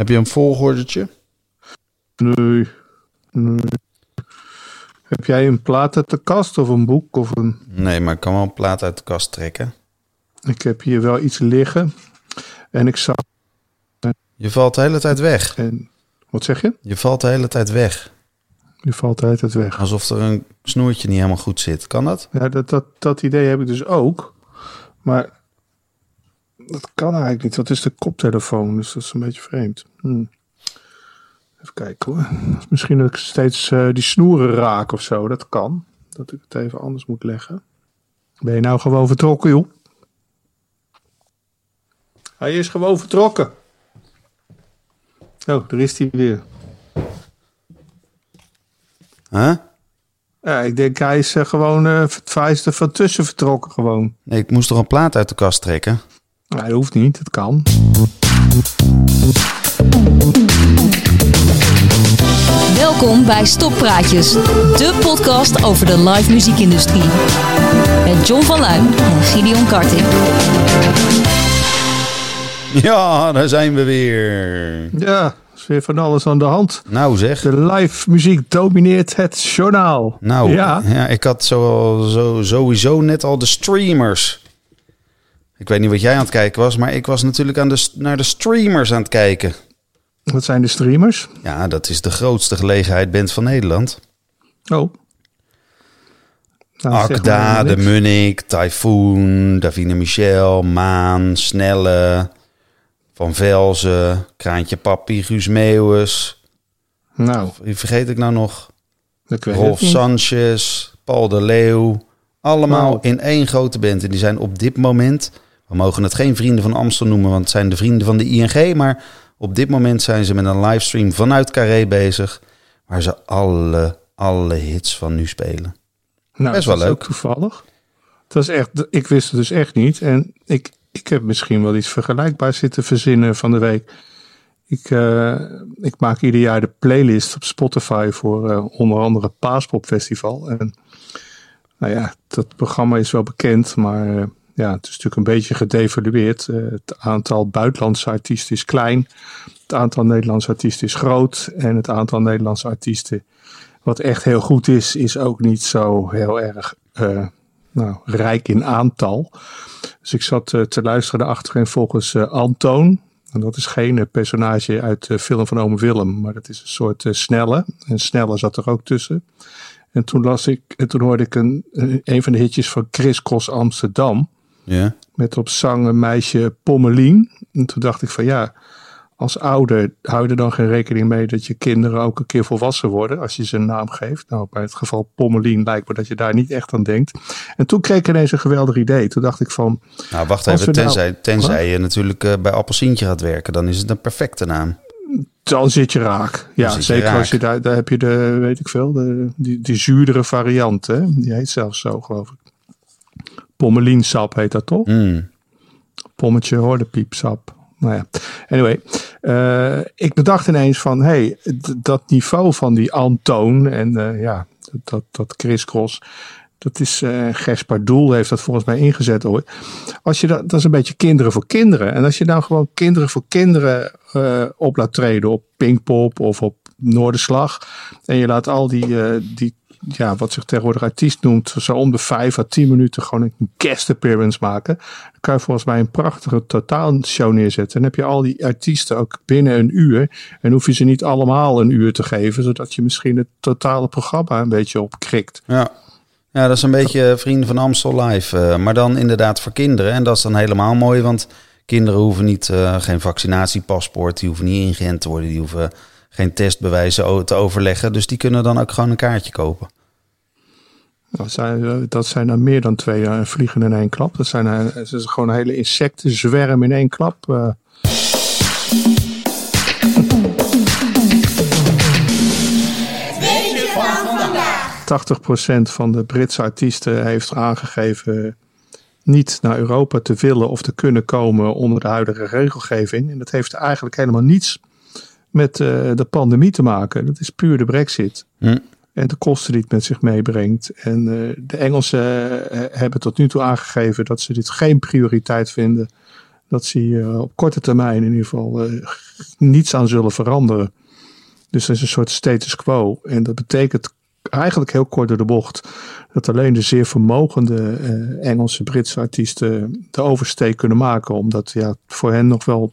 Heb je een volgordetje? Nee. nee. Heb jij een plaat uit de kast of een boek of een... Nee, maar ik kan wel een plaat uit de kast trekken. Ik heb hier wel iets liggen. En ik zag... Je valt de hele tijd weg. En... Wat zeg je? Je valt de hele tijd weg. Je valt de hele tijd weg. Alsof er een snoertje niet helemaal goed zit. Kan dat? Ja, dat, dat, dat idee heb ik dus ook. Maar dat kan eigenlijk niet. Dat is de koptelefoon, dus dat is een beetje vreemd. Hm. Even kijken hoor. Misschien dat ik steeds uh, die snoeren raak of zo. Dat kan. Dat ik het even anders moet leggen. Ben je nou gewoon vertrokken, joh? Hij is gewoon vertrokken. Oh, daar is hij weer. Huh? Ja, ik denk hij is uh, gewoon uh, is er van tussen vertrokken gewoon. Nee, ik moest toch een plaat uit de kast trekken? Nee, dat hoeft niet. Het kan. Welkom bij Stoppraatjes, de podcast over de live muziekindustrie. Met John van Luijn en Gideon Karting. Ja, daar zijn we weer. Ja, is weer van alles aan de hand. Nou zeg. De live muziek domineert het journaal. Nou, ja, ja ik had zo, zo, sowieso net al de streamers. Ik weet niet wat jij aan het kijken was, maar ik was natuurlijk aan de, naar de streamers aan het kijken. Wat zijn de streamers? Ja, dat is de grootste gelegenheid band van Nederland. Oh. Nou, Akda, De Munnik, Typhoon, Davine Michel, Maan, Snelle, Van Velzen, Kraantje Papi, Guus Meeuwis. Nou. Wie vergeet ik nou nog? Ik Rolf Sanchez, Paul de Leeuw. Allemaal wow. in één grote band. En die zijn op dit moment... We mogen het geen vrienden van Amstel noemen, want het zijn de vrienden van de ING. Maar op dit moment zijn ze met een livestream vanuit Carré bezig. Waar ze alle, alle hits van nu spelen. Nou, Best wel leuk. Ook toevallig. Dat is echt, ik wist het dus echt niet. En ik, ik heb misschien wel iets vergelijkbaars zitten verzinnen van de week. Ik, uh, ik maak ieder jaar de playlist op Spotify voor uh, onder andere Paaspop Festival. En nou ja, dat programma is wel bekend, maar uh, ja, het is natuurlijk een beetje gedevalueerd. het aantal buitenlandse artiesten is klein. Het aantal Nederlandse artiesten is groot. En het aantal Nederlandse artiesten wat echt heel goed is, is ook niet zo heel erg uh, nou, rijk in aantal. Dus ik zat uh, te luisteren achterin volgens uh, Antoon. En dat is geen personage uit de film van Ome Willem, maar dat is een soort Snelle. En Snelle zat er ook tussen. En toen las ik, en toen hoorde ik een, een van de hitjes van Chris Cross Amsterdam. Ja. Met op zang een meisje Pommelien. En toen dacht ik van ja, als ouder hou je er dan geen rekening mee dat je kinderen ook een keer volwassen worden als je ze een naam geeft. Nou, bij het geval Pommelien lijkt me dat je daar niet echt aan denkt. En toen kreeg ik ineens een geweldig idee. Toen dacht ik van... Nou, wacht even. Tenzij, nou, tenzij je natuurlijk uh, bij Appelsientje gaat werken, dan is het een perfecte naam. Dan zit je raak. Ja, je zeker raak. als je daar, daar heb je de, weet ik veel, de, die, die zuurdere variant. Hè? Die heet zelfs zo, geloof ik. Pommeliensap heet dat toch? Mm. Pommetje hoordepiepsap. Nou ja, anyway. Uh, ik bedacht ineens van, hey, dat niveau van die Antoon en uh, ja, dat, dat Chris Cross, dat is uh, Doel heeft dat volgens mij ingezet ooit. Als je dat, dat is een beetje kinderen voor kinderen. En als je nou gewoon kinderen voor kinderen uh, op laat treden op Pinkpop of op Noorderslag. En je laat al die, uh, die ja, wat zich tegenwoordig artiest noemt, zo om de vijf à tien minuten gewoon een guest appearance maken. Dan kan je volgens mij een prachtige totaalshow neerzetten. En heb je al die artiesten ook binnen een uur. En hoef je ze niet allemaal een uur te geven, zodat je misschien het totale programma een beetje opkrikt. Ja. Ja, dat is een beetje Vrienden van Amstel live. Uh, maar dan inderdaad voor kinderen. En dat is dan helemaal mooi, want kinderen hoeven niet, uh, geen vaccinatiepaspoort, die hoeven niet ingeënt te worden, die hoeven geen testbewijzen te overleggen. Dus die kunnen dan ook gewoon een kaartje kopen. Dat zijn, dat zijn dan meer dan twee uh, vliegen in één klap. Dat zijn uh, dat is gewoon een hele insectenzwerm in één klap. Uh. van 80% van de Britse artiesten heeft aangegeven niet naar Europa te willen of te kunnen komen onder de huidige regelgeving. En dat heeft eigenlijk helemaal niets met uh, de pandemie te maken. Dat is puur de brexit. Hm. En de kosten die het met zich meebrengt. En uh, de Engelsen uh, hebben tot nu toe aangegeven dat ze dit geen prioriteit vinden. dat ze hier op korte termijn in ieder geval niets aan zullen veranderen. Dus dat is een soort status quo. En dat betekent eigenlijk heel kort door de bocht dat alleen de zeer vermogende Engelse, Britse artiesten de oversteek kunnen maken. Omdat ja, voor hen nog wel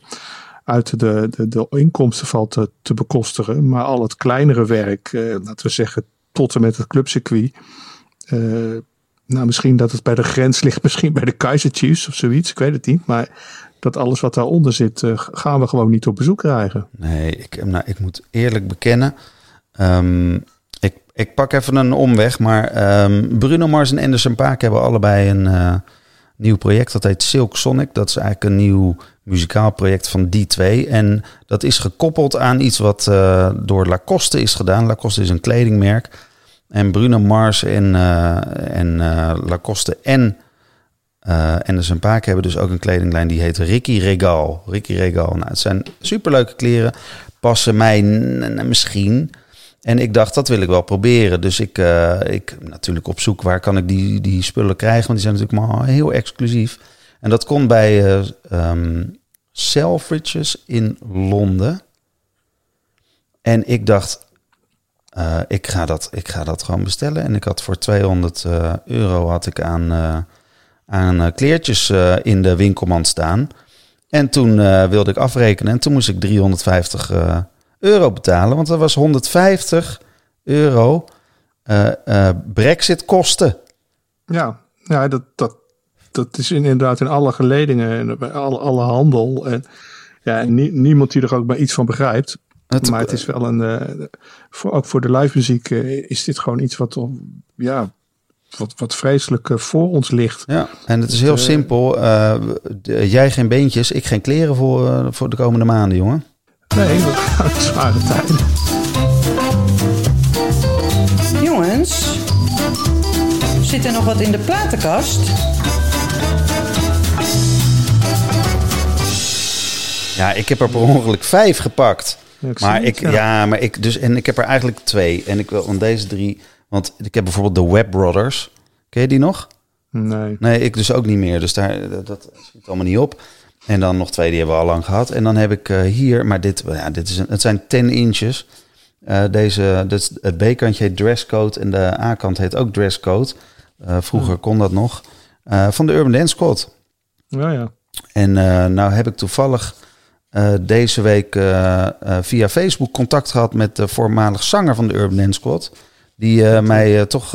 uit de, de, de inkomsten valt te, bekostigen. Maar al het kleinere werk, laten we zeggen tot en met het clubcircuit. Uh, nou, misschien dat het bij de grens ligt, misschien bij de Kaiser Chiefs of zoiets. Ik weet het niet. Maar dat alles wat daaronder zit, uh, gaan we gewoon niet op bezoek krijgen. Nee, ik, nou, ik moet eerlijk bekennen. Um, ik, ik pak even een omweg. Maar um, Bruno Mars en Anderson Paak hebben allebei een nieuw project. Dat heet Silk Sonic. Dat is eigenlijk een nieuw muzikaal project van die twee. En dat is gekoppeld aan iets wat uh, door Lacoste is gedaan. Lacoste is een kledingmerk. En Bruno Mars en, uh, en uh, Lacoste en uh, Anderson Paak hebben dus ook een kledinglijn die heet Ricky Regal. Ricky Regal. Nou, het zijn superleuke kleren. Passen mij misschien. En ik dacht, dat wil ik wel proberen. Dus ik, uh, ik natuurlijk op zoek waar kan ik die, die spullen krijgen. Want die zijn natuurlijk maar heel exclusief. En dat kon bij uh, Selfridges in Londen. En ik dacht, uh, ik, ga dat, ik ga dat gewoon bestellen. En ik had voor 200 uh, euro had ik aan, aan kleertjes in de winkelmand staan. En toen wilde ik afrekenen en toen moest ik 350 euro betalen. Want dat was 150 euro brexit kosten. Ja, ja dat, dat, dat is inderdaad in alle geledingen en bij alle, alle handel. En ja, en niemand die er ook maar iets van begrijpt. Het, maar het is wel een. Uh, voor, ook voor de live muziek is dit gewoon iets wat. Ja, wat, wat vreselijk voor ons ligt. Ja, en het is heel simpel. jij geen beentjes, ik geen kleren voor, voor de komende maanden, jongen. Nee, dat gaat zware tijden. Jongens, zit er nog wat in de platenkast? Ja, ik heb er per ongeluk vijf gepakt. Ja, maar ik, ja. ja. maar ik dus en ik heb er eigenlijk twee. En ik wil van deze drie, want ik heb bijvoorbeeld de Web Brothers. Ken je die nog? Nee. Nee, ik dus ook niet meer. Dus daar dat, dat schiet allemaal niet op. En dan nog twee die hebben we al lang gehad. En dan heb ik uh, hier, maar dit, ja, dit is een, het zijn 10 inches. Uh, deze, het B-kantje heet dresscode en de A-kant heet ook dresscode. Uh, vroeger ja. kon dat nog. van de Urban Dance Squad. Ja, ja. En nou heb ik toevallig deze week via Facebook contact gehad met de voormalig zanger van de Urban Dance Squad. Die mij toch,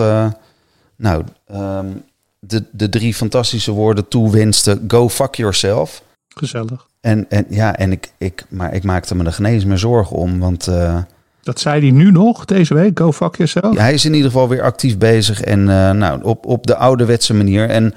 nou, um, de, de drie fantastische woorden toewenste. Go fuck yourself. Gezellig. En, en ja, en ik, ik, maar ik maakte me er geen eens meer zorgen om, want... dat zei hij nu nog, deze week, go fuck yourself? Ja, hij is in ieder geval weer actief bezig en nou, op, op de ouderwetse manier. En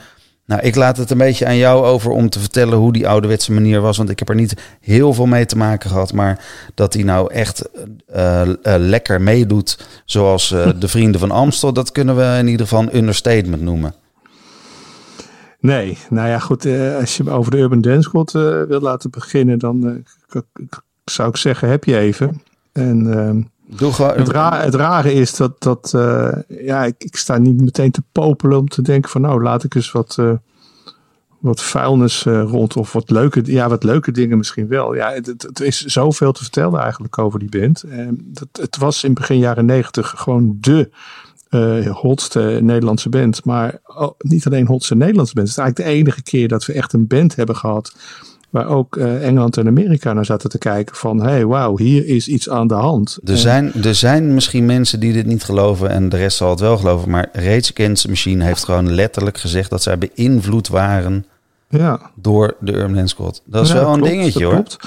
nou, ik laat het een beetje aan jou over om te vertellen hoe die ouderwetse manier was. Want ik heb er niet heel veel mee te maken gehad. Maar dat hij nou echt uh, uh, lekker meedoet, zoals de vrienden van Amstel, dat kunnen we in ieder geval een understatement noemen. Nee, nou ja, goed. als je me over de Urban Dance Squad wil laten beginnen, dan zou ik zeggen, heb je even. En ehm, Doe gewoon... het, ra het, rare is dat, dat uh, ja, ik, ik, sta niet meteen te popelen om te denken van nou, laat ik eens wat, uh, wat vuilnis uh, rond of wat leuke, ja, wat leuke dingen misschien wel. Ja, het, het is zoveel te vertellen eigenlijk over die band. Dat, het was in begin jaren negentig gewoon de hotste Nederlandse band. Maar oh, niet alleen hotste Nederlandse band. Het is eigenlijk de enige keer dat we echt een band hebben gehad waar ook uh, Engeland en Amerika naar zaten te kijken van... hé, hey, wauw, hier is iets aan de hand. Er, zijn, er zijn misschien mensen die dit niet geloven en de rest zal het wel geloven... maar Rage Against Machine heeft gewoon letterlijk gezegd... dat zij beïnvloed waren ja. door de Urban Squad. Dat is ja, wel een klopt, dingetje hoor. Klopt.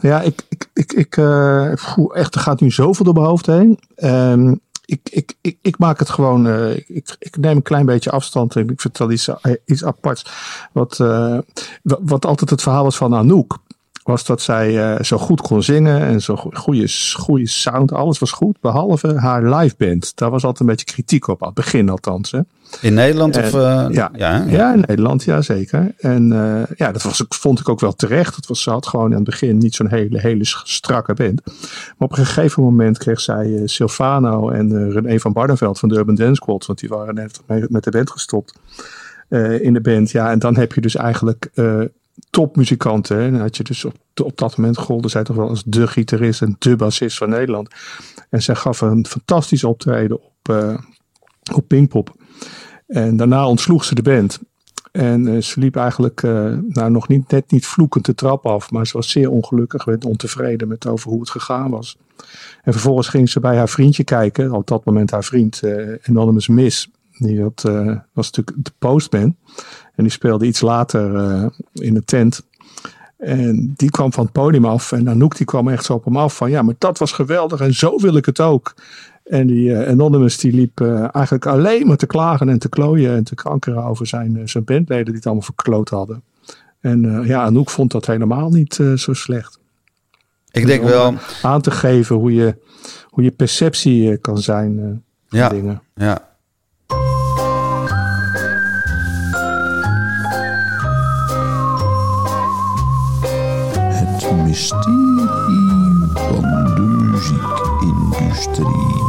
Ja, ik, ik, ik, ik uh, echt, er gaat nu zoveel door mijn hoofd heen. Um, ik, ik, ik, ik maak het gewoon. Uh, ik, ik neem een klein beetje afstand en ik vertel iets, iets aparts. Wat, uh, wat altijd het verhaal was van Anouk was dat zij uh, zo goed kon zingen en zo goede, goede sound. Alles was goed, behalve haar live band. Daar was altijd een beetje kritiek op, aan het begin althans. Hè. In Nederland en, of? Uh, ja, ja, ja, in Nederland, ja zeker. En uh, ja, dat was, vond ik ook wel terecht. Het was, ze had gewoon in het begin niet zo'n hele, hele strakke band. Maar op een gegeven moment kreeg zij Silvano en René van Barneveld van de Urban Dance Squad. Want die waren net met de band gestopt in de band. Ja, en dan heb je dus eigenlijk topmuzikanten. Had je dus op, dat moment golden zij toch wel als de gitarist en de bassist van Nederland. En zij gaf een fantastisch optreden op, uh, op Pinkpop. En daarna ontsloeg ze de band. En uh, ze liep eigenlijk uh, nou, nog niet, net niet vloekend de trap af. Maar ze was zeer ongelukkig, werd ontevreden met over hoe het gegaan was. En vervolgens ging ze bij haar vriendje kijken. Op dat moment haar vriend uh, Anonymous Miss. Die had, was natuurlijk de postman. En die speelde iets later in de tent. En die kwam van het podium af. En Anouk die kwam echt zo op hem af van... Ja, maar dat was geweldig en zo wil ik het ook. En die uh, Anonymous die liep eigenlijk alleen maar te klagen en te klooien en te kankeren over zijn, zijn bandleden die het allemaal verkloot hadden. En ja, Anouk vond dat helemaal niet zo slecht. Ik denk wel. Aan te geven hoe je, hoe je perceptie kan zijn ja, dingen. Ja, mysterie van de muziekindustrie.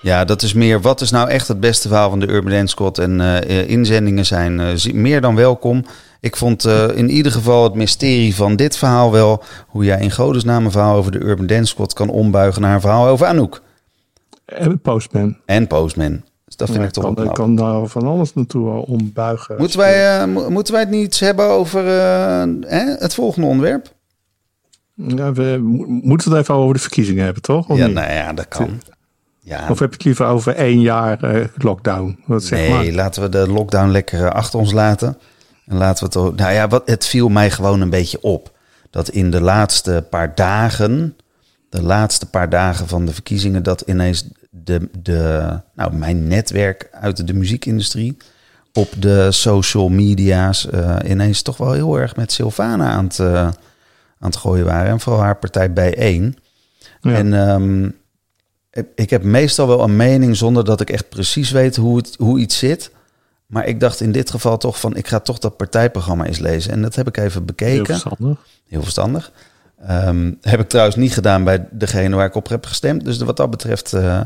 Ja, dat is meer. Wat is nou echt het beste verhaal van de Urban Dance Squad? En uh, inzendingen zijn uh, meer dan welkom. Ik vond uh, in ieder geval het mysterie van dit verhaal wel... hoe jij in godesnaam een verhaal over de Urban Dance Squad kan ombuigen... naar een verhaal over Anouk. En Postman. En Postman. Dus dat vind ja, ik toch kan, kan daar van alles naartoe ombuigen. Moeten wij, moeten wij het niet hebben over het volgende onderwerp? Ja, we moeten het even over de verkiezingen hebben, toch? Of ja, niet? nou ja, dat kan. Ja. Of heb je het liever over één jaar uh, lockdown? Wat zeg nee, maar? laten we de lockdown lekker achter ons laten. En laten we het. Nou ja, wat, het viel mij gewoon een beetje op. Dat in de laatste paar dagen. De laatste paar dagen van de verkiezingen. Dat ineens de, de, nou, mijn netwerk uit de muziekindustrie. op de social media's. Uh, ineens toch wel heel erg met Sylvana aan het, aan het gooien waren. En vooral haar partij bijeen. Ja. En. Um, ik heb meestal wel een mening zonder dat ik echt precies weet hoe, het, hoe iets zit. Maar ik dacht in dit geval toch van, ik ga toch dat partijprogramma eens lezen. En dat heb ik even bekeken. Heel verstandig. Heel verstandig. Um, heb ik trouwens niet gedaan bij degene waar ik op heb gestemd. Dus wat dat betreft... Uh,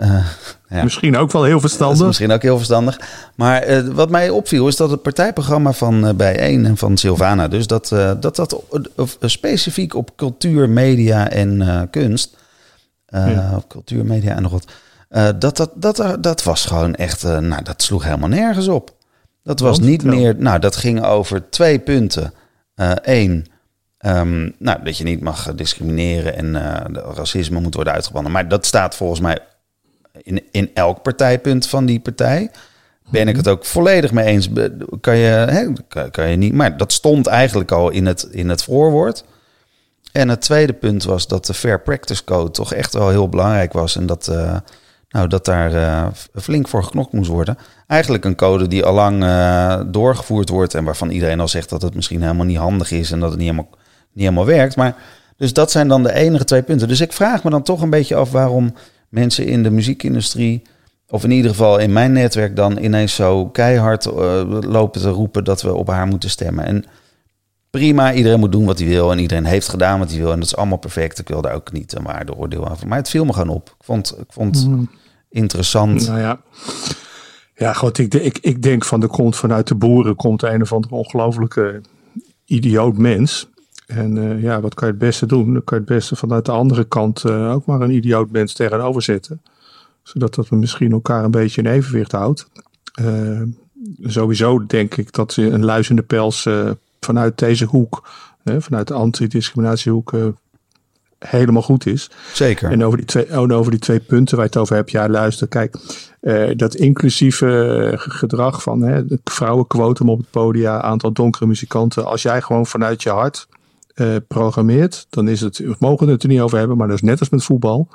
uh, ja. Misschien ook wel heel verstandig. Misschien ook heel verstandig. Maar uh, wat mij opviel is dat het partijprogramma van uh, Bijeen en van Silvana... dus dat dat, dat specifiek op cultuur, media en kunst ja. op cultuur, media en nog wat. Dat, dat, dat, dat was gewoon echt, nou, dat sloeg helemaal nergens op. Dat was niet meer, nou, dat ging over twee punten. Eén, um, nou, dat je niet mag discrimineren en racisme moet worden uitgebannen. Maar dat staat volgens mij in, in elk partijpunt van die partij. Ben ik het ook volledig mee eens. Kan je, hè, kan, kan je niet, maar dat stond eigenlijk al in het, in het voorwoord. En het tweede punt was dat de Fair Practice Code toch echt wel heel belangrijk was. En dat, uh, nou, dat daar uh, flink voor geknokt moest worden. Eigenlijk een code die allang uh, doorgevoerd wordt. En waarvan iedereen al zegt dat het misschien helemaal niet handig is. En dat het niet helemaal, niet helemaal werkt. Maar dus dat zijn dan de enige twee punten. Dus ik vraag me dan toch een beetje af waarom mensen in de muziekindustrie. Of in ieder geval in mijn netwerk dan ineens zo keihard lopen te roepen dat we op haar moeten stemmen. En prima, iedereen moet doen wat hij wil en iedereen heeft gedaan wat hij wil en dat is allemaal perfect. Ik wil daar ook niet een waardeoordeel aan. Maar het viel me gewoon op. Ik vond, ik vond mm. interessant. Nou ja. Ja, goed, ik, ik, ik denk van er komt vanuit de boeren komt een of andere ongelofelijke idioot mens. En uh, ja, wat kan je het beste doen? Dan kan je het beste vanuit de andere kant uh, ook maar een idioot mens tegenover zetten. Zodat dat we misschien elkaar een beetje in evenwicht houdt. Uh, sowieso denk ik dat een luizende pels vanuit deze hoek, vanuit de antidiscriminatiehoek, helemaal goed is. Zeker. En over die twee, en over die twee punten waar je het over hebt, ja, luister, kijk, dat inclusieve gedrag van hè, vrouwenquotum op het podium, aantal donkere muzikanten, als jij gewoon vanuit je hart uh, programmeert, dan is het, we mogen het er niet over hebben, maar dat is net als met voetbal,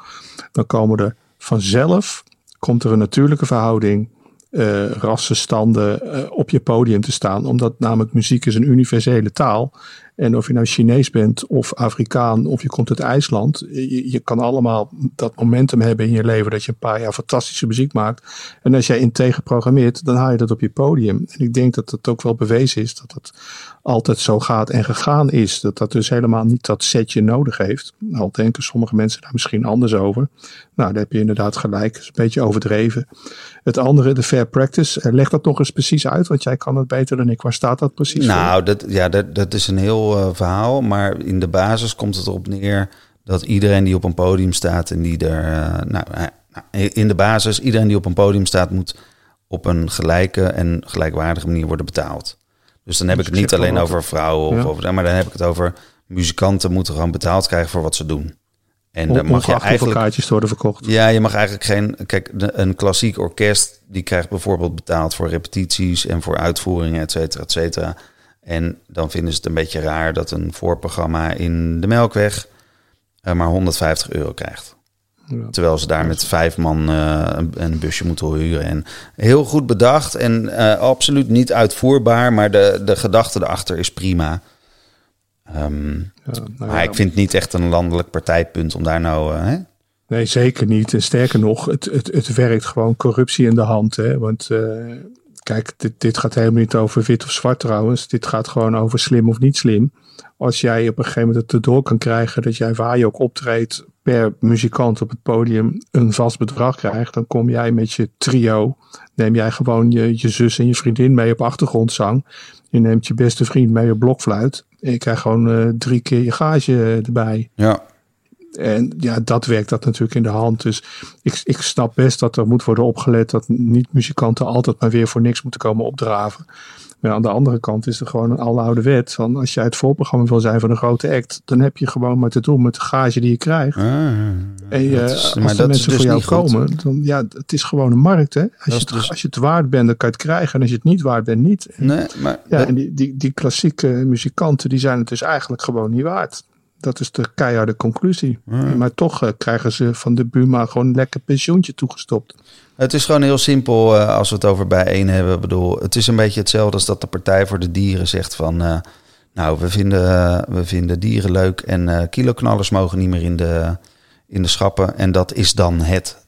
dan komen er vanzelf, komt er een natuurlijke verhouding uh, rassenstanden uh, op je podium te staan. Omdat namelijk muziek is een universele taal. En of je nou Chinees bent of Afrikaan of je komt uit IJsland. Je, kan allemaal dat momentum hebben in je leven dat je een paar jaar fantastische muziek maakt. En als jij integer programmeert, dan haal je dat op je podium. En ik denk dat het ook wel bewezen is dat het altijd zo gaat en gegaan is. Dat dat dus helemaal niet dat setje nodig heeft. Al denken sommige mensen daar misschien anders over. Nou, daar heb je inderdaad gelijk. Is een beetje overdreven. Het andere, de fair practice. Eh, leg dat nog eens precies uit, want jij kan het beter dan ik. Waar staat dat precies Nou, dat, ja, dat, dat is een heel uh, verhaal. Maar in de basis komt het erop neer dat iedereen die op een podium staat en die er... Uh, nou, in de basis, iedereen die op een podium staat moet op een gelijke en gelijkwaardige manier worden betaald. Dus dan heb ik het niet alleen over vrouwen, of ja. over, maar dan heb ik het over muzikanten moeten gewoon betaald krijgen voor wat ze doen. En dan mag je eigenlijk kaartjes worden verkocht. Ja, je mag eigenlijk geen. Kijk, een klassiek orkest die krijgt bijvoorbeeld betaald voor repetities en voor uitvoeringen, et cetera, et cetera. En dan vinden ze het een beetje raar dat een voorprogramma in de Melkweg uh, maar 150 euro krijgt. Ja. Terwijl ze daar met vijf man uh, een, busje moeten huren. En heel goed bedacht en uh, absoluut niet uitvoerbaar, maar de, de gedachte erachter is prima. Um, ja, nou maar ik vind het niet echt een landelijk partijpunt om daar nou. Uh, hè? Nee, zeker niet. En sterker nog, het, het, het werkt gewoon corruptie in de hand. Hè? Want kijk, dit, dit gaat helemaal niet over wit of zwart trouwens. Dit gaat gewoon over slim of niet slim. Als jij op een gegeven moment het erdoor kan krijgen dat jij waar je ook optreedt per muzikant op het podium een vast bedrag krijgt, dan kom jij met je trio, neem jij gewoon je, je zus en je vriendin mee op achtergrondzang. Je neemt je beste vriend mee op blokfluit. En je krijgt gewoon uh, drie keer je gage erbij. Ja. En ja, dat werkt dat natuurlijk in de hand. Dus ik, ik snap best dat er moet worden opgelet dat niet-muzikanten altijd maar weer voor niks moeten komen opdraven. Maar aan de andere kant is er gewoon een aloude wet. Van als jij het voorprogramma wil zijn van een grote act, dan heb je gewoon maar te doen met de gage die je krijgt. Ah, en je, is, als de mensen dus voor jou komen, dan ja, het is gewoon een markt. Hè? Als, je het, dus... als je het waard bent, dan kan je het krijgen. En als je het niet waard bent, niet. Nee, maar ja, en die, die, die klassieke muzikanten, die zijn het dus eigenlijk gewoon niet waard. Dat is de keiharde conclusie. Maar toch uh, krijgen ze van de Buma gewoon een lekker pensioentje toegestopt. Het is gewoon heel simpel uh, als we het over bijeen hebben. Ik bedoel, het is een beetje hetzelfde als dat de Partij voor de Dieren zegt van... Uh, nou, we vinden, we vinden dieren leuk en kiloknallers mogen niet meer in de, in de schappen. En dat is dan het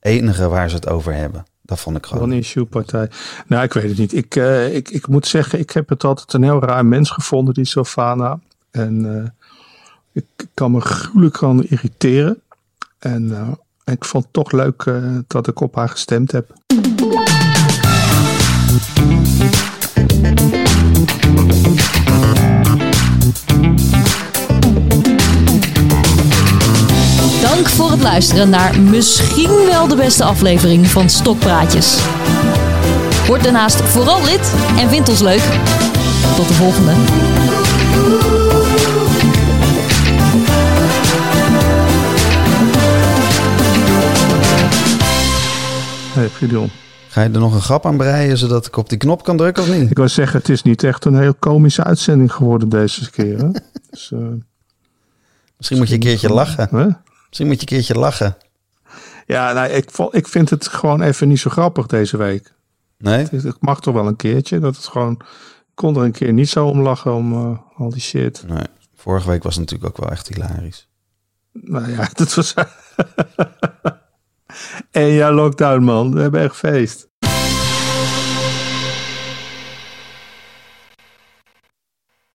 enige waar ze het over hebben. Dat vond ik gewoon. Een issue-partij. Nou, ik weet het niet. Ik, ik, ik moet zeggen, ik heb het altijd een heel raar mens gevonden, die Sofana. En ik kan me gruwelijk kan irriteren. En ik vond het toch leuk uh, dat ik op haar gestemd heb. Dank voor het luisteren naar misschien wel de beste aflevering van Stokpraatjes. Word daarnaast vooral lid en vind ons leuk. Tot de volgende. Gideon. Ga je er nog een grap aan breien zodat ik op die knop kan drukken of niet? Ik wil zeggen, het is niet echt een heel komische uitzending geworden deze keer. Hè? dus, uh, misschien moet je een keertje lachen. Hè? Misschien moet je een keertje lachen. Ja, nou, ik, ik vind het gewoon even niet zo grappig deze week. Nee? Het, mag toch wel een keertje. Dat het gewoon, ik kon er een keer niet zo om lachen om uh, al die shit. Nee, vorige week was het natuurlijk ook wel echt hilarisch. Nou ja, dat was... En ja, lockdown man, we hebben echt feest.